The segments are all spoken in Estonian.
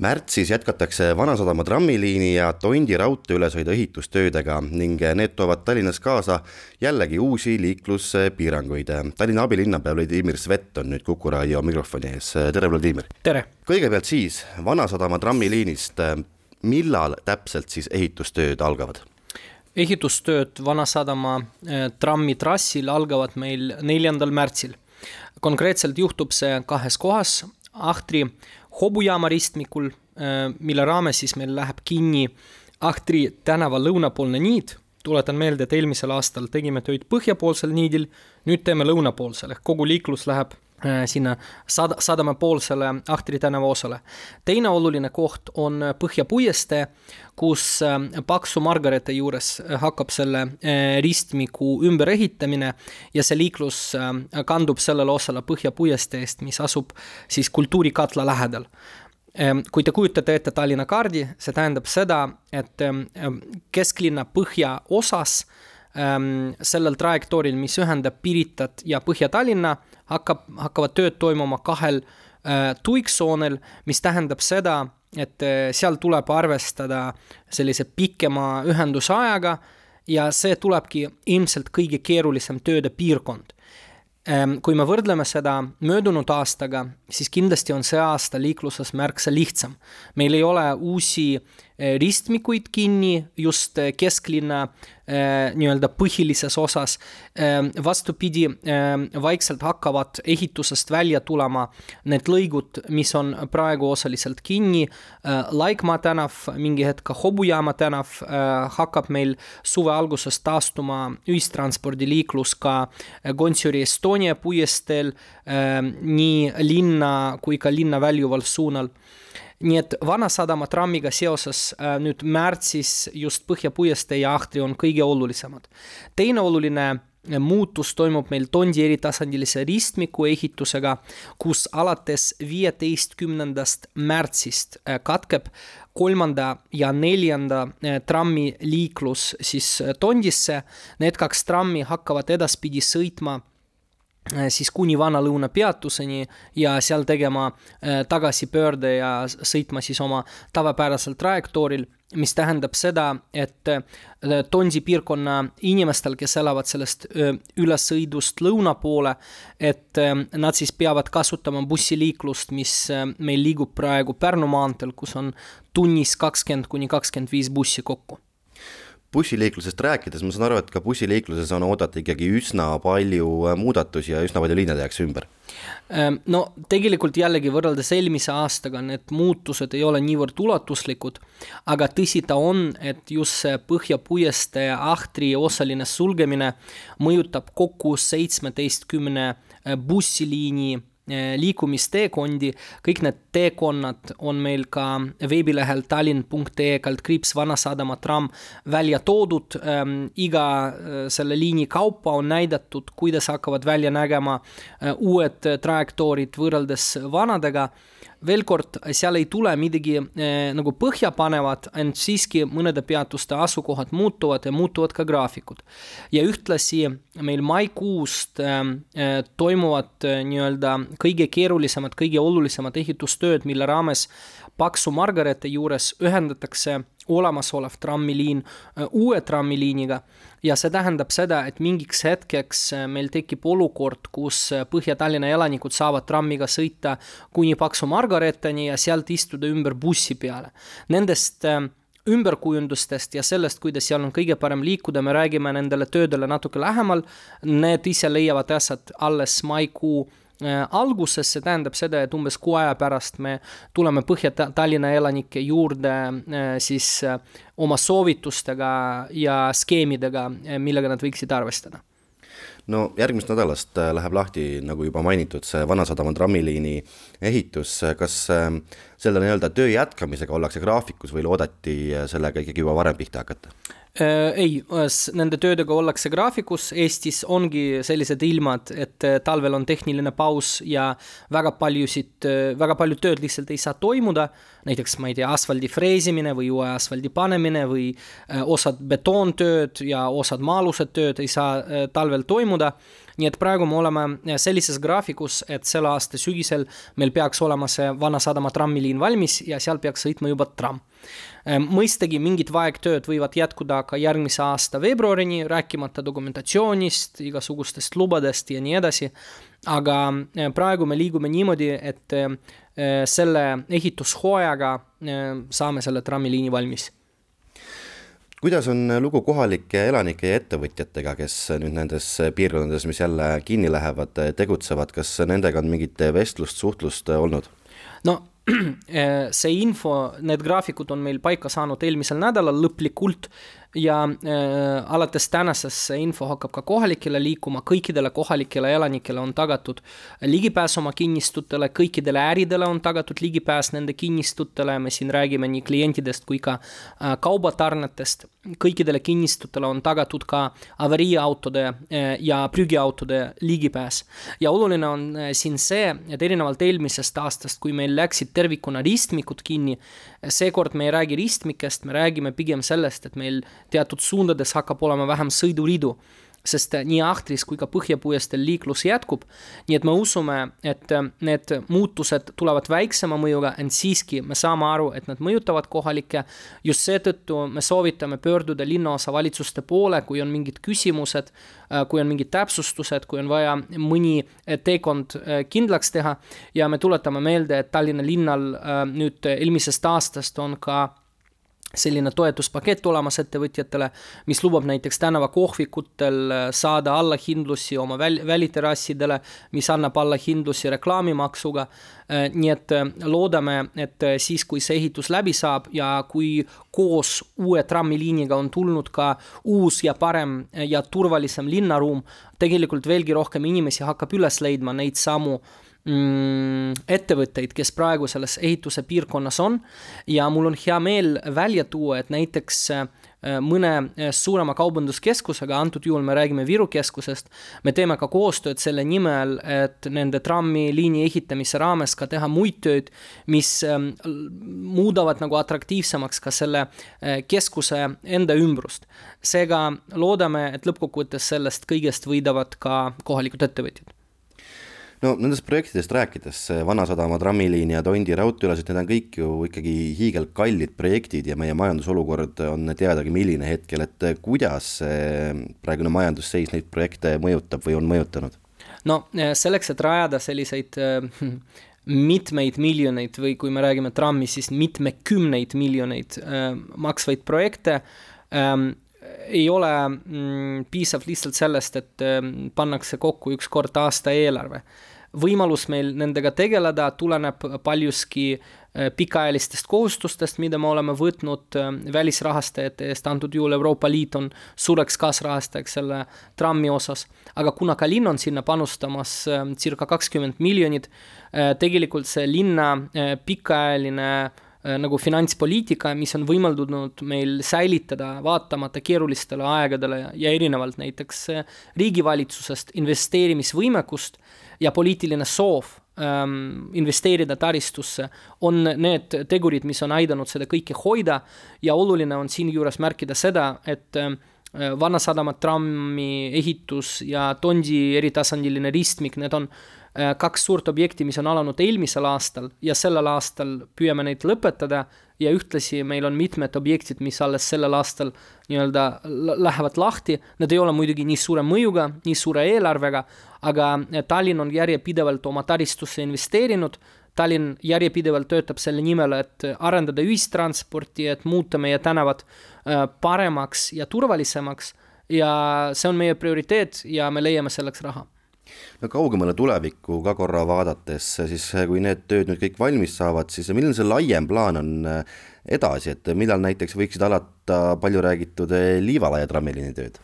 märtsis jätkatakse Vanasadama trammiliini ja Tondi raudtee ülesõidu ehitustöödega ning need toovad Tallinnas kaasa jällegi uusi liikluspiiranguid. Tallinna abilinnapea Vladimir Svet on nüüd Kuku raadio mikrofoni ees, tere Vladimir! tere! kõigepealt siis Vanasadama trammiliinist, millal täpselt siis ehitustööd algavad? ehitustööd Vanasadama eh, trammitrassil algavad meil neljandal märtsil. konkreetselt juhtub see kahes kohas, Ahtri hobujaama ristmikul, äh, mille raames siis meil läheb kinni Ahtri tänava lõunapoolne niit. tuletan meelde, et eelmisel aastal tegime tööd põhjapoolsel niidil, nüüd teeme lõunapoolsel ehk kogu liiklus läheb Äh, sinna sad-, sadamapoolsele Ahtri tänava osale. teine oluline koht on Põhja puiestee, kus äh, Paksu Margareete juures hakkab selle äh, ristmiku ümberehitamine ja see liiklus kandub sellele osale Põhja puiesteest, mis asub siis kultuurikatla lähedal kui te kujutate ette Tallinna kaardi, see tähendab seda, et kesklinna põhjaosas sellel trajektooril, mis ühendab Piritat ja Põhja-Tallinna, hakkab, hakkavad tööd toimuma kahel äh, tuiksoonel, mis tähendab seda, et äh, seal tuleb arvestada sellise pikema ühendusajaga ja see tulebki ilmselt kõige keerulisem tööde piirkond ähm,. kui me võrdleme seda möödunud aastaga, siis kindlasti on see aasta liikluses märksa lihtsam. meil ei ole uusi äh, ristmikuid kinni just eh, kesklinna eh, nii-öelda põhilises osas. vastupidi, vaikselt hakkavad ehitusest välja tulema need lõigud, mis on praegu osaliselt kinni. Laikmaa tänav, mingi hetk ka Hobujaama tänav hakkab meil suve alguses taastuma ühistranspordiliiklus ka Gonsiori Estonia puiesteel nii linna kui ka linna väljuval suunal nii et Vanasadama trammiga seoses äh, nüüd märtsis just Põhja puiestee ja Ahtri on kõige olulisemad. teine oluline äh, muutus toimub meil Tondi eritasandilise ristmiku ehitusega, kus alates viieteistkümnendast märtsist äh, katkeb kolmanda ja neljanda trammi liiklus siis Tondisse. Need kaks trammi hakkavad edaspidi sõitma siis kuni Vana-Lõuna peatuseni ja seal tegema äh, tagasipöörde ja sõitma siis oma tavapärasel trajektooril, mis tähendab seda, et äh, Tonsi piirkonna inimestel, kes elavad sellest ülesõidust lõuna poole, et nad siis peavad kasutama bussiliiklust, mis meil liigub praegu Pärnu maanteel, kus on tunnis kakskümmend kuni kakskümmend viis bussi kokku bussiliiklusest rääkides, ma saan aru, et ka bussiliikluses on oodata ikkagi üsna palju äh, muudatusi ja üsna palju liine tehakse ümber. Ehm, no tegelikult jällegi võrreldes eelmise aastaga need muutused ei ole niivõrd ulatuslikud, aga tõsi ta on, et just see Põhja puiestee Ahtri osaline sulgemine mõjutab kokku seitsmeteistkümne äh, bussiliini liikumisteekondi, kõik need teekonnad on meil ka veebilehel tallinn.ee kaldkriips Vanasadama tramm välja toodud ähm,. iga äh, selle liini kaupa on näidatud, kuidas hakkavad välja nägema äh, uued trajektoorid võrreldes vanadega veel kord, seal ei tule midagi äh, nagu põhjapanevat, ent siiski mõnede peatuste asukohad muutuvad ja muutuvad ka graafikud. ja ühtlasi meil maikuust äh, toimuvad äh, nii-öelda kõige keerulisemad, kõige olulisemad ehitustööd, mille raames Paksu Margareete juures ühendatakse olemasolev trammiliin uue trammiliiniga ja see tähendab seda, et mingiks hetkeks äh, meil tekib olukord, kus äh, Põhja-Tallinna elanikud saavad trammiga sõita kuni Paksu Margareteni ja sealt istuda ümber bussi peale. Nendest ümberkujundustest ja sellest, kuidas seal on kõige parem liikuda, me räägime nendele töödele natuke lähemal. Need ise leiavad aset alles maikuu Äh, alguses see tähendab seda, et umbes kuu aja pärast me tuleme Põhja-Tallinna elanike juurde äh, siis äh, oma soovitustega ja skeemidega, millega nad võiksid arvestada no järgmisest nädalast läheb lahti, nagu juba mainitud, see Vanasadama trammiliini ehitus, kas selle nii-öelda töö jätkamisega ollakse graafikus või loodeti sellega ikkagi juba varem pihta hakata? Äh, ei, nende töödega ollakse graafikus, Eestis ongi sellised ilmad, et äh, talvel on tehniline paus ja väga paljusid, äh, väga palju tööd lihtsalt ei saa toimuda. näiteks, ma ei tea, asfaldi freesimine või uue asfaldi panemine või osad betoontööd ja osad maa-alused tööd ei saa talvel toimuda nii et praegu me oleme sellises graafikus, et selle aasta sügisel meil peaks olema see Vanasadama trammiliin valmis ja seal peaks sõitma juba tramm. Mõistagi mingid vaegtööd võivad jätkuda ka järgmise aasta veebruarini, rääkimata dokumentatsioonist, igasugustest lubadest ja nii edasi. aga praegu me liigume niimoodi, et selle ehitushooajaga saame selle trammiliini valmis kuidas on lugu kohalike elanike ja ettevõtjatega, kes nüüd nendes piirkondades, mis jälle kinni lähevad, tegutsevad, kas nendega on mingit vestlust, suhtlust olnud? no see info, need graafikud on meil paika saanud eelmisel nädalal lõplikult ja äh, alates tänasest see info hakkab ka kohalikele liikuma, kõikidele kohalikele elanikele on tagatud ligipääs oma kinnistutele, kõikidele äridele on tagatud ligipääs nende kinnistutele, me siin räägime nii klientidest kui ka äh, kaubatarnetest, kõikidele kinnistutele on tagatud ka avariiautode äh, ja prügiautode ligipääs. ja oluline on äh, siin see, et erinevalt eelmisest aastast, kui meil läksid tervikuna ristmikud kinni, seekord me ei räägi ristmikest, me räägime pigem sellest, et meil teatud suundades hakkab olema vähem sõiduridu, sest nii Ahtris kui ka Põhjapuiesteel liiklus jätkub. nii et me usume, et need muutused tulevad väiksema mõjuga, ent siiski me saame aru, et nad mõjutavad kohalikke. just seetõttu me soovitame pöörduda linnaosavalitsuste poole, kui on mingid küsimused, kui on mingid täpsustused, kui on vaja mõni teekond kindlaks teha. ja me tuletame meelde, et Tallinna linnal nüüd eelmisest aastast on ka selline toetuspakett olemas ettevõtjatele, mis lubab näiteks tänavakohvikutel äh, saada allahindlusi oma väl-, väliterrassidele, mis annab allahindlusi reklaamimaksuga. Äh, nii et äh, loodame, et siis, kui see ehitus läbi saab ja kui koos uue trammiliiniga on tulnud ka uus ja parem ja turvalisem linnaruum, tegelikult veelgi rohkem inimesi hakkab üles leidma neid samu mm, ettevõtteid, kes praegu selles ehituse piirkonnas on ja mul on hea meel välja tuua, et näiteks äh, mõne äh, suurema kaubanduskeskusega, antud juhul me räägime Viru keskusest, me teeme ka koostööd selle nimel, et nende trammiliini ehitamise raames ka teha muid tööd, mis ähm, muudavad nagu atraktiivsemaks ka selle äh, keskuse enda ümbrust. seega loodame, et lõppkokkuvõttes sellest kõigest võidavad ka kohalikud ettevõtjad no nendest projektidest rääkides, Vanasadama trammiliin ja Tondi raudteeülased, need on kõik ju ikkagi hiigelkallid projektid ja meie majandusolukord on teadagi milline hetkel, et kuidas praegune majandusseis neid projekte mõjutab või on mõjutanud? no selleks, et rajada selliseid äh, mitmeid miljoneid või kui me räägime trammi, siis mitmekümneid miljoneid äh, maksvaid projekte ei ole mm, piisav lihtsalt sellest, et äh, pannakse kokku üks kord aasta eelarve võimalus meil nendega tegeleda tuleneb paljuski äh, pikaajalistest kohustustest, mida me oleme võtnud äh, välisrahastajate eest, antud juhul Euroopa Liit on suureks kaasrahastajaks selle trammi osas. aga kuna ka linn on sinna panustamas äh, circa kakskümmend miljonit, tegelikult see linna pikaajaline nagu finantspoliitika, mis on võimaldanud meil säilitada vaatamata keerulistele aegadele ja erinevalt näiteks riigivalitsusest investeerimisvõimekust ja poliitiline soov ähm, investeerida taristusse, on need tegurid, mis on aidanud seda kõike hoida. Ja oluline on siinjuures märkida seda, et äh, Vanasadama trammi ehitus ja Tondi eritasandiline ristmik, need on äh, kaks suurt objekti, mis on alanud eelmisel aastal ja sellel aastal püüame neid lõpetada. Ja ühtlasi meil on mitmed objektid, mis alles sellel aastal nii-öelda lähevad lahti, need ei ole muidugi nii suure mõjuga, nii suure eelarvega, aga Tallinn on järjepidevalt oma taristusse investeerinud, Tallinn järjepidevalt töötab selle nimel, et arendada ühistransporti, et muuta meie tänavad äh, paremaks ja turvalisemaks. Ja see on meie prioriteet ja me leiame selleks raha no kaugemale tulevikku ka korra vaadates, siis kui need tööd nüüd kõik valmis saavad, siis milline see laiem plaan on äh, edasi, et millal näiteks võiksid alata palju räägitud äh, Liivalaia trammiliini tööd?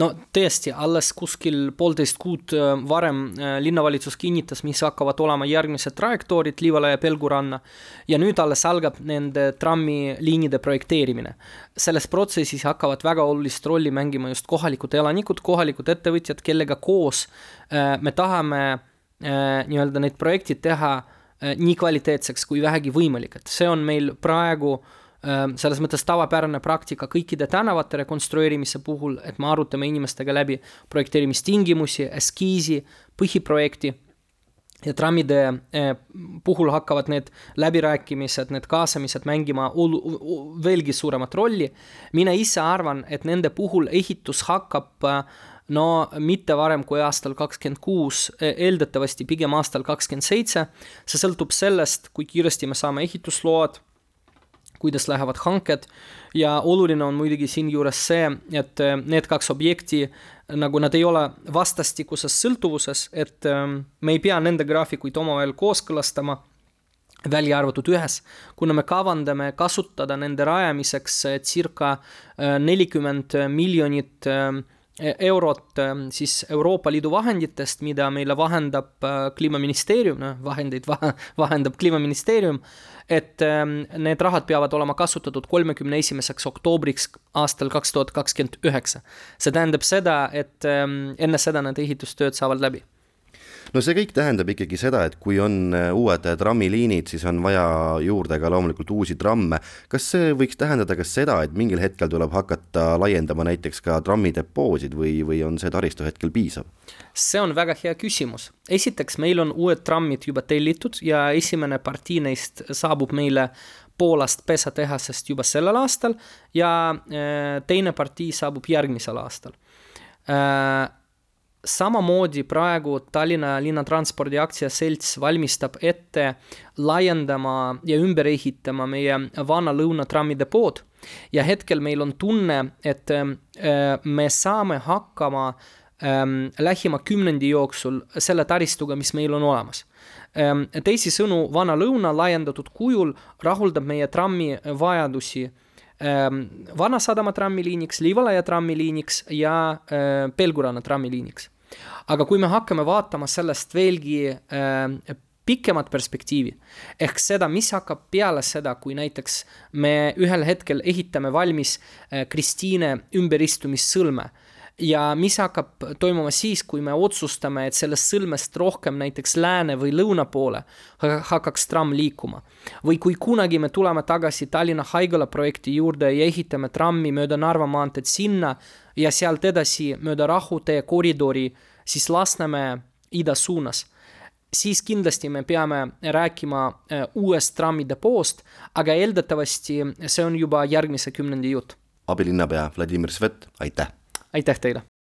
No tõesti, alles kuskil poolteist kuud äh, varem äh, linnavalitsus kinnitas, mis hakkavad olema järgmised trajektoorid Liivale ja Pelguranna ja nüüd alles algab nende trammiliinide projekteerimine. selles protsessis hakkavad väga olulist rolli mängima just kohalikud elanikud, kohalikud ettevõtjad, kellega koos äh, me tahame nii-öelda need projektid teha nii kvaliteetseks kui vähegi võimalik, et see on meil praegu selles mõttes tavapärane praktika kõikide tänavate rekonstrueerimise puhul, et me arutame inimestega läbi projekteerimistingimusi, eskiisi, põhiprojekti ja trammide eh, puhul hakkavad need läbirääkimised, need kaasamised mängima olu-, veelgi suuremat rolli. mina ise arvan, et nende puhul ehitus hakkab no mitte varem kui aastal kakskümmend kuus, e, eeldatavasti pigem aastal kakskümmend seitse. see sõltub sellest, kui kiiresti me saame ehitusload, kuidas lähevad hanked. Ja oluline on muidugi siinjuures see, et e, need kaks objekti nagu nad ei ole vastastikuses sõltuvuses, et ähm, me ei pea nende graafikuid omavahel kooskõlastama, välja arvatud ühes, kuna me kavandame kasutada nende rajamiseks äh, circa äh, nelikümmend miljonit e-, eurot ähm, siis Euroopa Liidu vahenditest, mida meile vahendab äh, Kliimaministeerium, noh, vahendeid vahendab Kliimaministeerium et ähm, need rahad peavad olema kasutatud kolmekümne esimeseks oktoobriks aastal kaks tuhat kakskümmend üheksa. see tähendab seda, et ähm, enne seda need ehitustööd saavad läbi no see kõik tähendab ikkagi seda, et kui on äh, uued trammiliinid, siis on vaja juurde ka loomulikult uusi tramme. kas see võiks tähendada ka seda, et mingil hetkel tuleb hakata laiendama näiteks ka trammidepoosid või, või on see taristu hetkel piisav? see on väga hea küsimus. esiteks, meil on uued trammid juba tellitud ja esimene partii neist saabub meile Poolast pesatehasest juba sellel aastal ja äh, teine partii saabub järgmisel aastal äh, samamoodi praegu Tallinna Linnatranspordi aktsiaselts valmistab ette laiendama ja ümber ehitama meie vana lõunatrammide pood ja hetkel meil on tunne, et äh, me saame hakkama ähm, lähima kümnendi jooksul selle taristuga, mis meil on olemas ähm,. teisisõnu, Vana-Lõuna laiendatud kujul rahuldab meie trammi vajadusi ähm, Vanasadama trammiliiniks, Liivalaia trammiliiniks ja äh, Pelgurana trammiliiniks. aga kui me hakkame vaatama sellest veelgi äh, pikemat perspektiivi ehk seda, mis hakkab peale seda, kui näiteks me ühel hetkel ehitame valmis äh, Kristiine ümberistumissõlme ja mis hakkab toimuma siis, kui me otsustame, et sellest sõlmest rohkem näiteks lääne või lõuna poole hakkaks tramm liikuma. või kui kunagi me tuleme tagasi Tallinna Haigla projekti juurde ja ehitame trammi mööda Narva maanteed sinna ja sealt edasi mööda Rahutee koridori, siis Lasnamäe ida suunas siis kindlasti me peame rääkima äh, uuest trammidepoost, aga eeldatavasti see on juba järgmise kümnendi jutt. abilinnapea Vladimir Svet, aitäh! Aitäh teile!